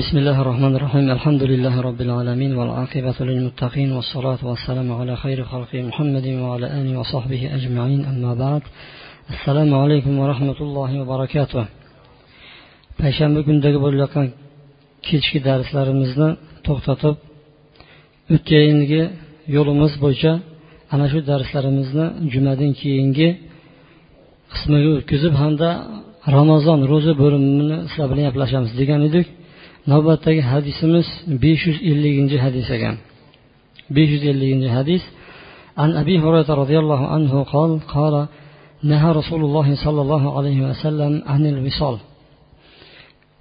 بسم الله الرحمن الرحيم الحمد لله رب العالمين والعاقبة للمتقين والصلاة والسلام على خير خلق محمد وعلى آله وصحبه أجمعين أما بعد السلام عليكم ورحمة الله وبركاته payshanba kundagi bo'layotgan kechki darslarimizni to'xtatib o'tgan yilgi yo'limiz bo'yicha ana shu darslarimizni jumadan keyingi qismiga o'tkazib hamda ramazon ro'za bo'limini sizlar bilan gaplashamiz degan edik navbatdagi hadisimiz besh yuz elliginchi hadis ekan besh yuz elliginchi hadis عن أبي هريرة رضي الله عنه قال قال نهى رسول الله صلى الله عليه وسلم عن الوصال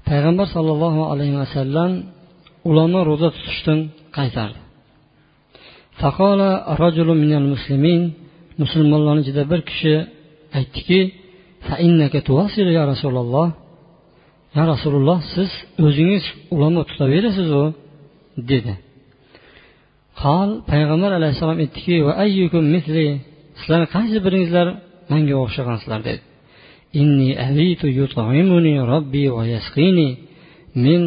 payg'ambar sollallohu alayhi vasallam ulama ro'za tutishdan qaytardi faqola rajulun minal muslimin musulmonlarni ichida bir kishi aytdiki ya rasululloh Ya rasululloh siz o'zingiz ulamo tutaverasizu dedi. Qol payg'ambar alayhissalom aytdiki va ayyukum misli sizlarni qaysi biringizlar manga o'xshagansizlar? dedi. Inni abitu yut'imuni robbi va yasqini men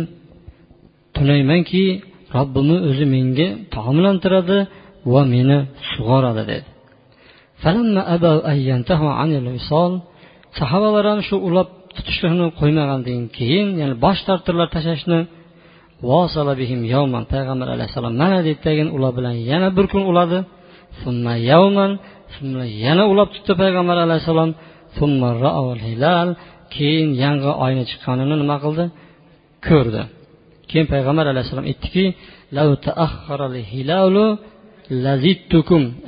tunaymanki robbimni o'zi menga taomlantiradi va meni sug'oradi dedi. Sahobalar ham shu ulab tutishlikni qo'ymagandan keyin ya'ni bosh tortdilar tashlashni payg'ambar alayhissalom mana deydidagin ular bilan yana bir kun uladi. Yana ulab tutdi payg'ambar alayhissalom. Keyin yangi oyni chiqqanini nima qildi? Ko'rdi. Keyin payg'ambar alayhissalom aytdiki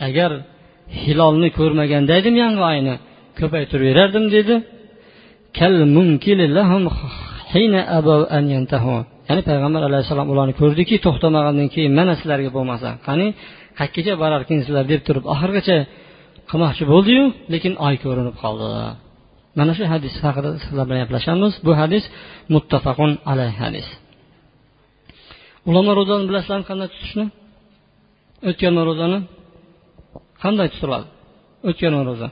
agar hilolni ko'rmaganda edim yangi oyni ko'paytirib berardim dedi. Ya'ni payg'ambar alayhissalom ularni ko'rdiki to'xtamagandan keyin mana sizlarga bo'lmasa. Qani qayergacha borarkinsizlar deb turib oxirigacha qilmoqchi bo'ldiyu lekin oy ko'rinib qoldi. Mana shu hadis haqida sizlar bilan gaplashamiz. Bu hadis muttafaqun alay hadis. Ulamo ro'zani bilasizlarmi qanday tutishni? O'tgan ro'zani qanday tutiladi? O'tgan ro'za.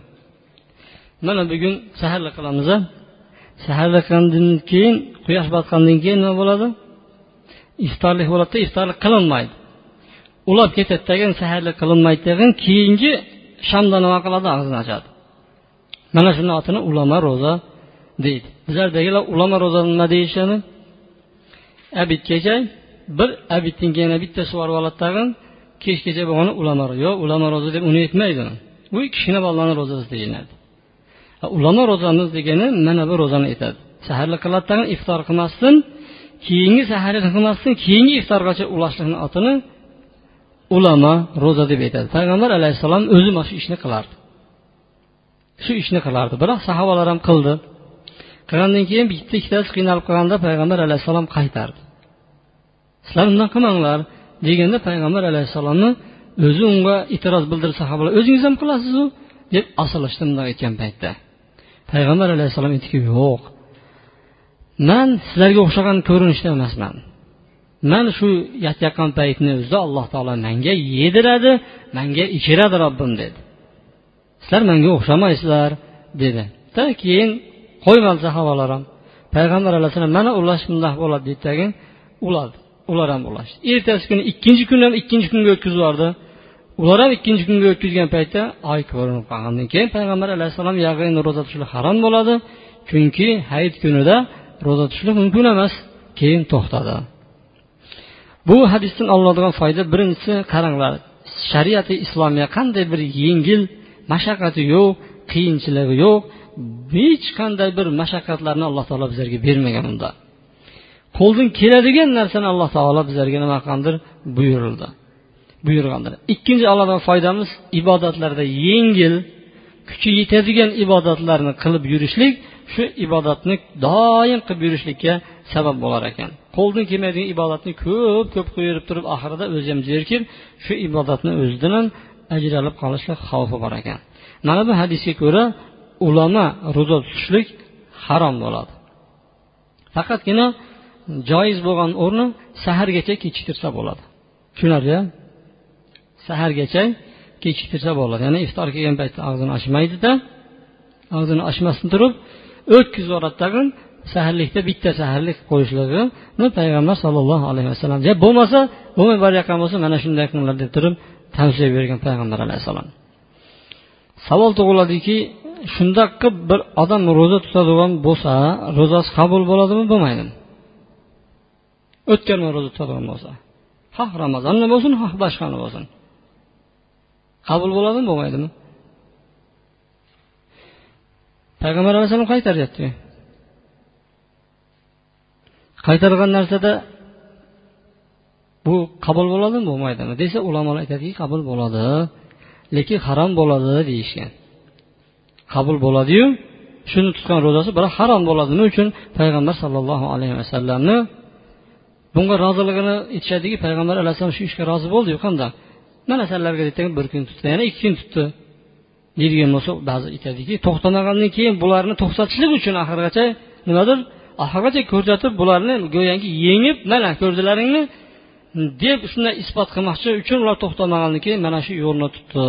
Mana bugun saharlik qilamiz saharlagandan keyin quyosh botgandan keyin nima bo'ladi? Iftorlik bo'ladida iftorlik qilinmaydi. Ulab ketadi degan saharlik qilinmaydi degan keyingi shamda nima qiladi? Og'zini ochadi. Mana shuni otini ulamo ro'za deydi. Bizlardagilar ulamo ro'za nima deyishadi? Abidgacha bir abiddan keyin bitta sug'orib oladi tag'in kechgacha bo'lgani ulamo yo'q ulamo ro'za deb uni aytmaydi u kichkina bolalarni ro'zasi deyiladi. Ulamo ro'zamiz degani mana bu ro'zani aytadi. Saharlik qiladi iftor qilmasdan keyingi saharlik qilmasdan keyingi iftorgacha ulashlikni otini ulamo ro'za deb aytadi. Payg'ambar alayhissalom o'zi mana shu ishni qilardi. Shu ishni qilardi. Biroq sahobalar ham qildi. Qilgandan keyin bitta ikkitasi qiynalib qolganda payg'ambar alayhissalom qaytardi. Sizlar undan qilmanglar deganda payg'ambar alayhissalomni o'zi unga e'tiroz bildirdi. Sahobalar o'zingiz ham qilasizu deb asalashdi bundoq aytgan paytda. Payg'ambar alayhissalom aytdiki yo'q. Man sizlarga o'xshagan ko'rinishda emasman. Man shu yotayotgan paytni o'zida alloh taolo manga yediradi manga ichiradi robbim dedi. Sizlar manga o'xshamaysizlar dedi. Keyin qo'ymadi sahobalar ham payg'ambar alayhissalom mana ulash bundoq bo'ladi deydidagi uladi ular ham ulashdi ertasi kuni ikkinchi kun ham ikkinchi kunga o'tkazib yubordi ular ham ikkinchi kunga o'tkazgan paytda oy ko'rinib qolgandan keyin payg'ambar alayhissalom yag'in ro'za tutishlik harom bo'ladi. Chunki hayit kunida ro'za tutishlik mumkin emas keyin to'xtadi. Bu hadisdan olinadigan foyda birinchisi qaranglar shariati islomiya qanday bir yengil mashaqqati yo'q qiyinchiligi yo'q hech qanday bir mashaqqatlarni alloh taolo bizlarga bermagan unda. Qo'ldan keladigan narsani alloh taolo bizlarga nima qilgandir? Buyurildi. Buyurgandir ikkinchi allodan foydamiz ibodatlarda yengil kuchi yetadigan ibodatlarni qilib yurishlik shu ibodatni doim qilib yurishlikka sabab bo'lar ekan. Qo'ldan kelmaydigan ibodatni ko'p ko'p qilaverib turib oxirida o'zi ham zerikib shu ibodatni o'zidan ham ajralib qolishlik xavfi bor ekan. Mana bu hadisga ko'ra ulama ro'za tutishlik harom bo'ladi. Faqatgina joiz bo'lgan o'rni sahargacha kechiktirsa bo'ladi. Tushunarli sahargacha kechiktirsa bo'ladi. Ya'ni iftor kelgan paytda og'zini ochmaydida og'zini ochmasdan turib o'tkazib yuboradi tag'in saharlikda bitta saharlik qo'yishligini payg'ambar sallallohu alayhi vasallam bo'lmasa bo'lmay borayotgan bo'lsa mana shunday qilinglar deb turib tavsiya bergan payg'ambar alayhissalom. Savol tug'iladiki shundoq qilib bir odam ro'za tutadigan bo'lsa ro'zasi qabul bo'ladimi bo'lmaydimi o'tgan ro'za tutadigan bo'lsa xoh ramazonni bo'lsin xoh boshqani bo'lsin. Qabul bo'ladimi bo'lmaydimi? Payg'ambar alayhissalom qaytaryapti qaytargan narsada bu qabul bo'ladimi bo'lmaydimi desa ulamolar aytadiki qabul bo'ladi lekin harom bo'ladi deyishgan. Qabul bo'ladiyu shuni tutgan ro'zasi biroq harom bo'ladi nima uchun? Payg'ambar sollallohu alayhi vasallamni bunga roziligini aytishadiki payg'ambar alayhissalom shu ishga rozi bo'ldiyu qandoq mana sanlarga bir kun tutdi yana ikki kun tutdi. Deydigan bo'lsa ba'zi aytadiki to'xtamagandan keyin bularni to'xtatishlik uchun oxirigacha nimadir oxirigacha ko'rsatib bularni go'yoki yengib mana ko'rdilaringmi deb shunday isbot qilmoqchi uchun ular to'xtamagandan keyin mana shu yo'lni tutdi.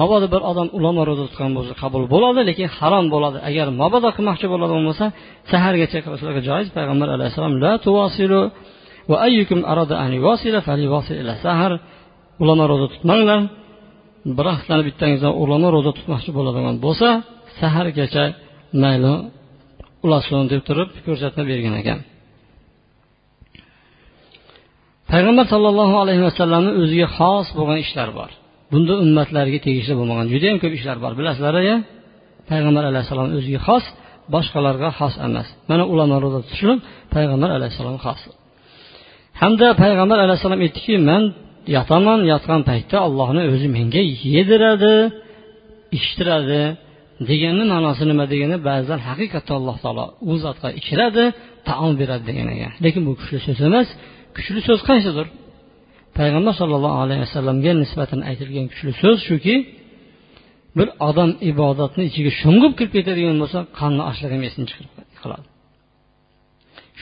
Mabodo bir odam ulamo ro'za tutgan bo'lsa qabul bo'ladi lekin harom bo'ladi. Agar mabodo qilmoqchi bo'ladigan bo'lsa sahargacha qilishligi joiz payg'ambar alayhissalom ularni ro'za tutmanglar. Biroq sizlarni bittangizdan ularni ro'za tutmoqchi bo'ladigan bo'lsa sahargacha mayli ulasin deb turib ko'rsatma bergan ekan. Payg'ambar sollallohu alayhi vasallamni o'ziga xos bo'lgan ishlar bor. Bunda ummatlarga tegishli bo'lmagan judayam ko'p ishlar bor bilasizlar ya? Payg'ambar alayhissalom o'ziga xos boshqalarga xos emas. Mana ulamo ro'za tutishlik payg'ambar alayhissalom xos. Hamda payg'ambar alayhissalom aytdiki man yotaman yotgan paytda allohni o'zi menga yediradi ichtiradi deganni ma'nosi nima degani ba'zan haqiqatda alloh taolo u zotga ichiradi taom beradi degan ekan. Lekin bu kuchli so'z emas. Kuchli so'z qaysidir? Payg'ambar sollallohu alayhi vasallamga nisbatan aytilgan kuchli so'z shuki bir odam ibodatni ichiga sho'ng'ib kirib ketadigan bo'lsa qonni ochliq ham esini chiqarib qiladi.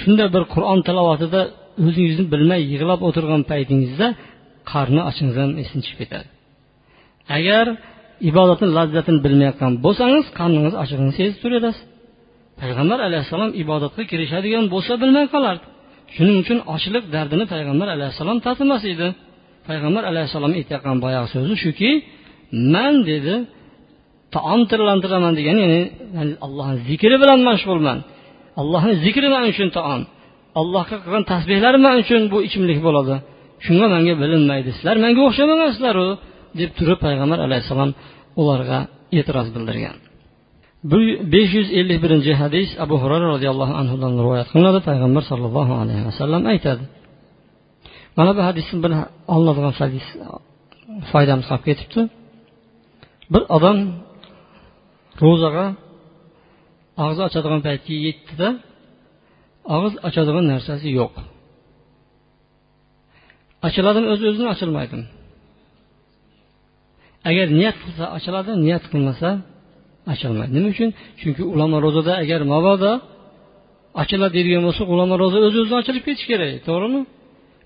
Shunda bir qur'on tilovatida o'zingizni bilmay yig'lab o'tirgan paytingizda qarni ochingiz ham esdan chiqib ketadi. Agar ibodatni lazzatini bilmayotgan bo'lsangiz qarningiz ochlig'ini sezib turaverasiz payg'ambar alayhissalom ibodatga kirishadigan bo'lsa bilmay qolardi. Shuning uchun ochliq dardini payg'ambar alayhissalom tatimas edi. Payg'ambar alayhissalom aytayotgan boyagi so'zi shuki man dedi taom tirlantiraman degani ya'ni allohni zikri bilan mashg'ulman allohni zikri man uchun taom. Allohga qilgan tasbehlarim man uchun bu ichimlik bo'ladi. Shunga manga bilinmaydi. Sizlar manga o'xshamagansizlaru deb turib payg'ambar alayhissalom ularga e'tiroz bildirgan. Besh yuz ellik birinchi hadis abu hurara roziyallohu anhudan rivoyat qilinadi. Payg'ambar sollallohu alayhi vasallam aytadi. Mana bu hadisni bir olinadigan hadis foydamiz qolib ketibdi. Bir odam ro'zaga og'iz ochadigan paytga yetdida og'iz ochadigan narsasi yo'q. Ochiladimi o'z o'zidan ochilmaydimi agar niyat qilsa ochiladi niyat qilmasa ochilmaydi nima uchun? Chunki ulamo ro'zada agar mabodo ochiladi deydigan bo'lsa ulamo ro'za o'z o'zidan ochilib ketishi kerak to'g'rimi?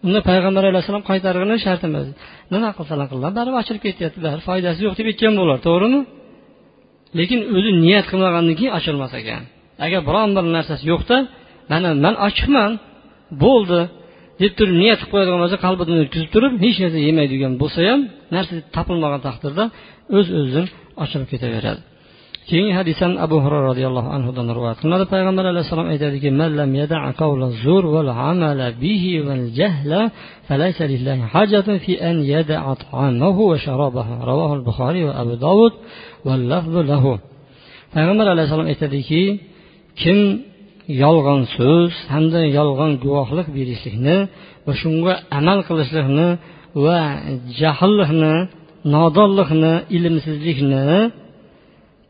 Unda payg'ambar alayhissalom qaytargani shart emas. Nima qilsalar qildilar baribir ochilib ketyapti baribir foydasi yo'q deb aytgan bo'lar to'g'rimi? Lekin o'zi niyat qilmagandan keyin ochilmas ekan. Agar biron bir narsasi yo'qda mana man ochiqman bo'ldi. Deb turib niyat qilib qo'yadigan bo'lsa qalbidan o'tkazib turib hech narsa yemaydigan bo'lsa ham narsa topilmagan taqdirda o'z o'zidan ochilib ketaveradi. Keyingi hadisdan abu hurra roziyallohu anhudan rivoyat qilinadi. Payg'ambar alayhissalom aytadiki payg'ambar alayhissalom aytadiki kim yolg'on so'z hamda yolg'on guvohlik berishlikni va shunga amal qilishlikni va jahllikni nodonlikni ilmsizlikni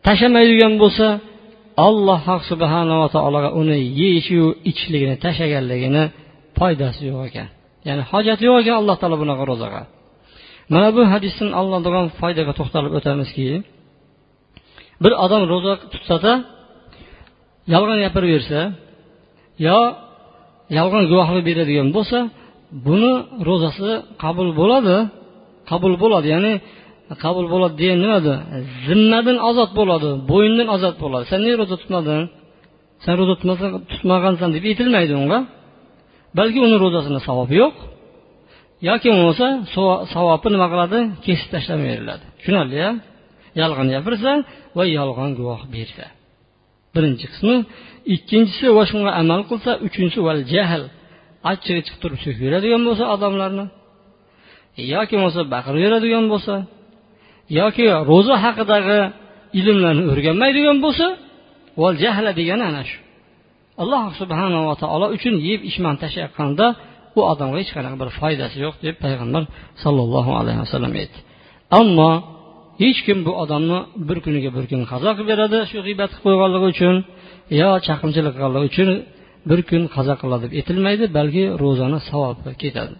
tashlamaydigan bo'lsa alloh subhanava taologa uni yeyishiyu ichishligini tashlaganligini foydasi yo'q ekan. Ya'ni hojati yo'q ekan alloh taolo bunaqa ro'zaga. Mana bu hadisdan olinadigan foydaga to'xtalib o'tamizki bir odam ro'za tutsada yolg'on gapiraversa yo yolg'on guvohlik beradigan bo'lsa buni ro'zasi qabul bo'ladi. Qabul bo'ladi ya'ni qabul bo'ladi degan nimada? Zimmadan ozod bo'ladi bo'yindan ozod bo'ladi. Sen nega ro'za tutmading? San ro'za tutmagansan deb aytilmaydi unga. Balki uni ro'zasini savobi yo'q. Yoki bo'lmasa savobni nima qiladi? Kesib tashlab beriladi tushunarlia yolg'on gapirsa va yolg'on guvoh bersa. Birinchi qismi ikkinchisi va shunga amal qilsa uchinchisi val jahl. Achchig'i chiqib turib so'kib yuradigan bo'lsa odamlarni yoki bo'lmasa baqirib yuradigan bo'lsa yoki ro'za haqidagi ilmlarni o'rganmaydigan bo'lsa val jahla degani ana shu. Alloh subhanava taolo uchun yeb ichman tashlayotganda u odamga hech qanaqa bir foydasi yo'q deb payg'ambar sollallohu alayhi vasallam aytdi. Ammo hech kim bu odamni bir kuniga bir kun qazo qilib beradi shu g'iybat qilib qo'yganligi uchun yo chaqimchilik qilganligi uchun bir kun qazo qiladi deb aytilmaydi balki ro'zani savobi ketadi.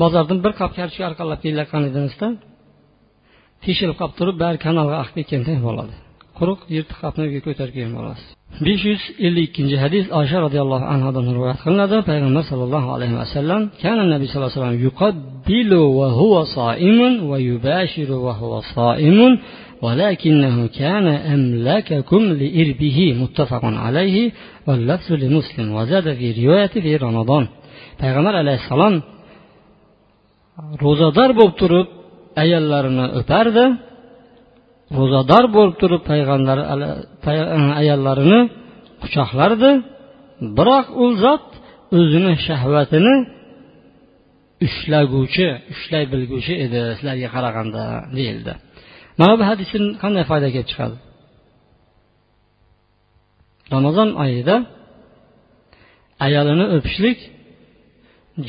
Bozordan bir qop kartoshka orqalab kelayotgan edingizda teshilib qolib turib bari kanalga oqib ketgandek bo'ladi. Quruq yirtiq qopni uyga ko'tarib kelgan bo'lasiz besh yuz ellik ikkinchi hadis oysha roziyallohu anhudan rivoyat qilinadi payg'ambar sallallohu alayhi vasallam kana nabiy sallallohu alayhi vasallam yuqabbilu va huwa soimun va yubashiru va huwa soimun ولكنه كان أملككم لإربه متفق عليه واللفظ لمسلم وزاد في رواية في رمضان payg'ambar alayhissalom ro'zador bo'lib turib ayollarini o'pardi ro'zador bo'lib turib payg'ambar e, ayollarini quchoqlardi. Biroq u zot o'zini shahvatini ushlaguvchi ushlay bilguvchi edi. Sizlarga qaraganda deyildi. Mana bu hadisdan qanday foyda kelib chiqadi? Ramazon oyida ayolini o'pishlik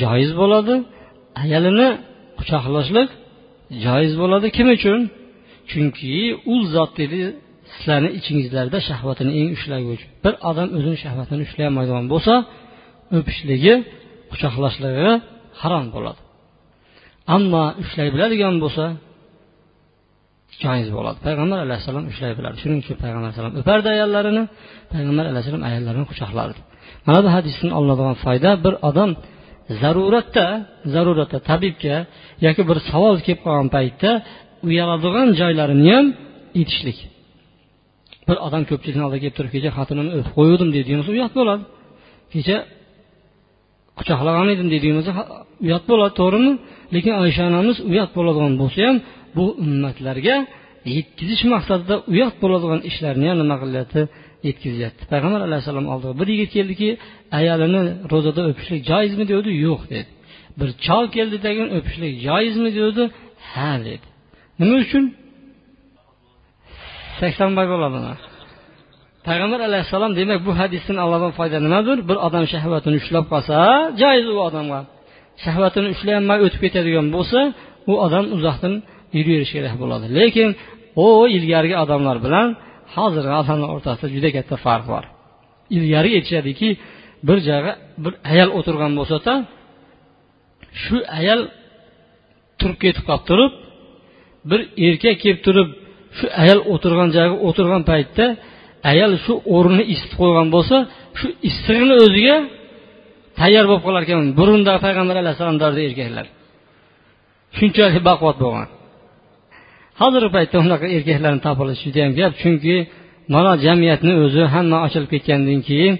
joiz bo'ladi. Ayolini quchoqlashlik joiz bo'ladi. Kim uchun? Chunki u zot dedi sizlarni ichingizlarda shahvatini eng ushlaguvchi. Bir odam o'zini shahvatini ushlay olmaydigan bo'lsa o'pishligi quchoqlashligi harom bo'ladi. Ammo ushlay biladigan bo'lsa joiz bo'ladi. Payg'ambar alayhissalom ushlay biladi. Shuning uchun payg'ambar alayhissalom o'pardi ayollarini payg'ambar alayhissalom ayollarini quchoqlardi. Mana bu hadisdan olinadigan foyda bir odam zaruratda zaruratda tabibga yoki bir savol kelib qolgan paytda uyaladigan joylarini ham aytishlik bir odam ko'pchilikni oldiga kelib turib kecha xotinimni o'pib qo'yuvdim deydigan bo'lsa uyat bo'ladi. Kecha quchoqlagan edim deydigan bo'lsa uyat bo'ladi to'g'rimi? Lekin oysha onamiz uyat bo'ladigan bo'lsa ham bu ummatlarga yetkazish maqsadida uyat bo'ladigan ishlarni ham nima qilyapti yetkazyapti payg'ambar alayhissalom oldiga bir yigit keldiki ayolini ro'zada o'pishlik joizmi? dedi. Yo'q dedi. Bir chol keldi degan o'pishlik joizmi? dedi. Ha dedi. Nima uchun? Saksonboy bo'ladi payg'ambar alayhissalom demak bu hadisdan allohdan foyda nimadir? Bir odam shahvatini ushlab qolsa joiz u odamga. Shahvatini ushlayolmay o'tib ketadigan bo'lsa u odam uzoqdan yuraverish kerak bo'ladi. Lekin u ilgarigi odamlar bilan hozirgi odamlar o'rtasida juda katta farq bor. Ilgari aytishadiki bir joyga bir ayol o'tirgan bo'lsada shu ayol turib ketib qolib turib bir erkak kelib turib shu ayol o'tirgan joyga o'tirgan paytda ayol shu o'rnini isitib qo'ygan bo'lsa shu issig'ini o'ziga tayyor bo'lib qolar ekan. Burunda payg'ambar alayhissalom davrida erkaklar. Shunchalik baquvvat bo'lgan. Hozirgi paytda unaqa erkaklarni topilishi judayam gap chunki mana jamiyatni o'zi hamma ochilib ketgandan keyin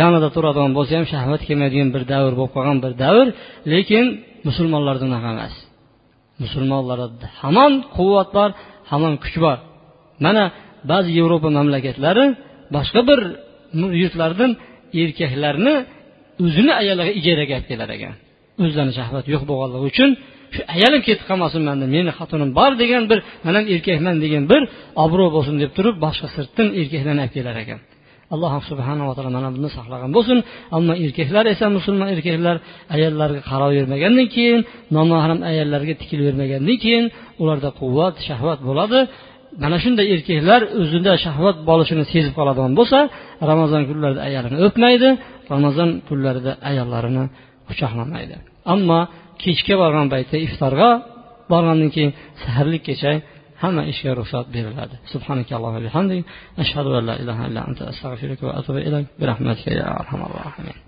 yonida turadigan bo'lsa ham shahvat kelmaydigan bir davr bo'lib qolgan bir davr lekin musulmonlarda unaqa emas. Musulmonlarda hamon quvvat bor hamon kuch bor. Mana ba'zi yevropa mamlakatlari boshqa bir yurtlardan erkaklarni o'zini ayoliga ijaraga olib kelar ekan. O'zlarini shahvati yo'q bo'lganligi uchun shu ayolim ketib qolmasin manda meni xotinim bor degan bir man erkakman degan bir obro' bo'lsin deb turib boshqa sirtdan erkaklarni olib kelar ekan. Alloh subhanava taolo mana buni saqlagan bo'lsin. Ammo erkaklar esa musulmon erkaklar ayollarga qarovermagandan keyin nomahram ayollarga tikilavermagandan keyin ularda quvvat shahvat bo'ladi. Mana shunday erkaklar o'zida shahvat bo'lishini sezib qoladigan bo'lsa ramazon kunlarida ayolini o'pmaydi ramazon kunlarida ayollarini quchoqlamaydi. Ammo kechga borgan paytda iftorga borgandan keyin همه این شعر رو شاید ببرده سبحانك اللهم بحمدی أشهد أن لا إله إلا أنت أستغفرك وأتوب إليك برحمتك يا أرحم الراحمین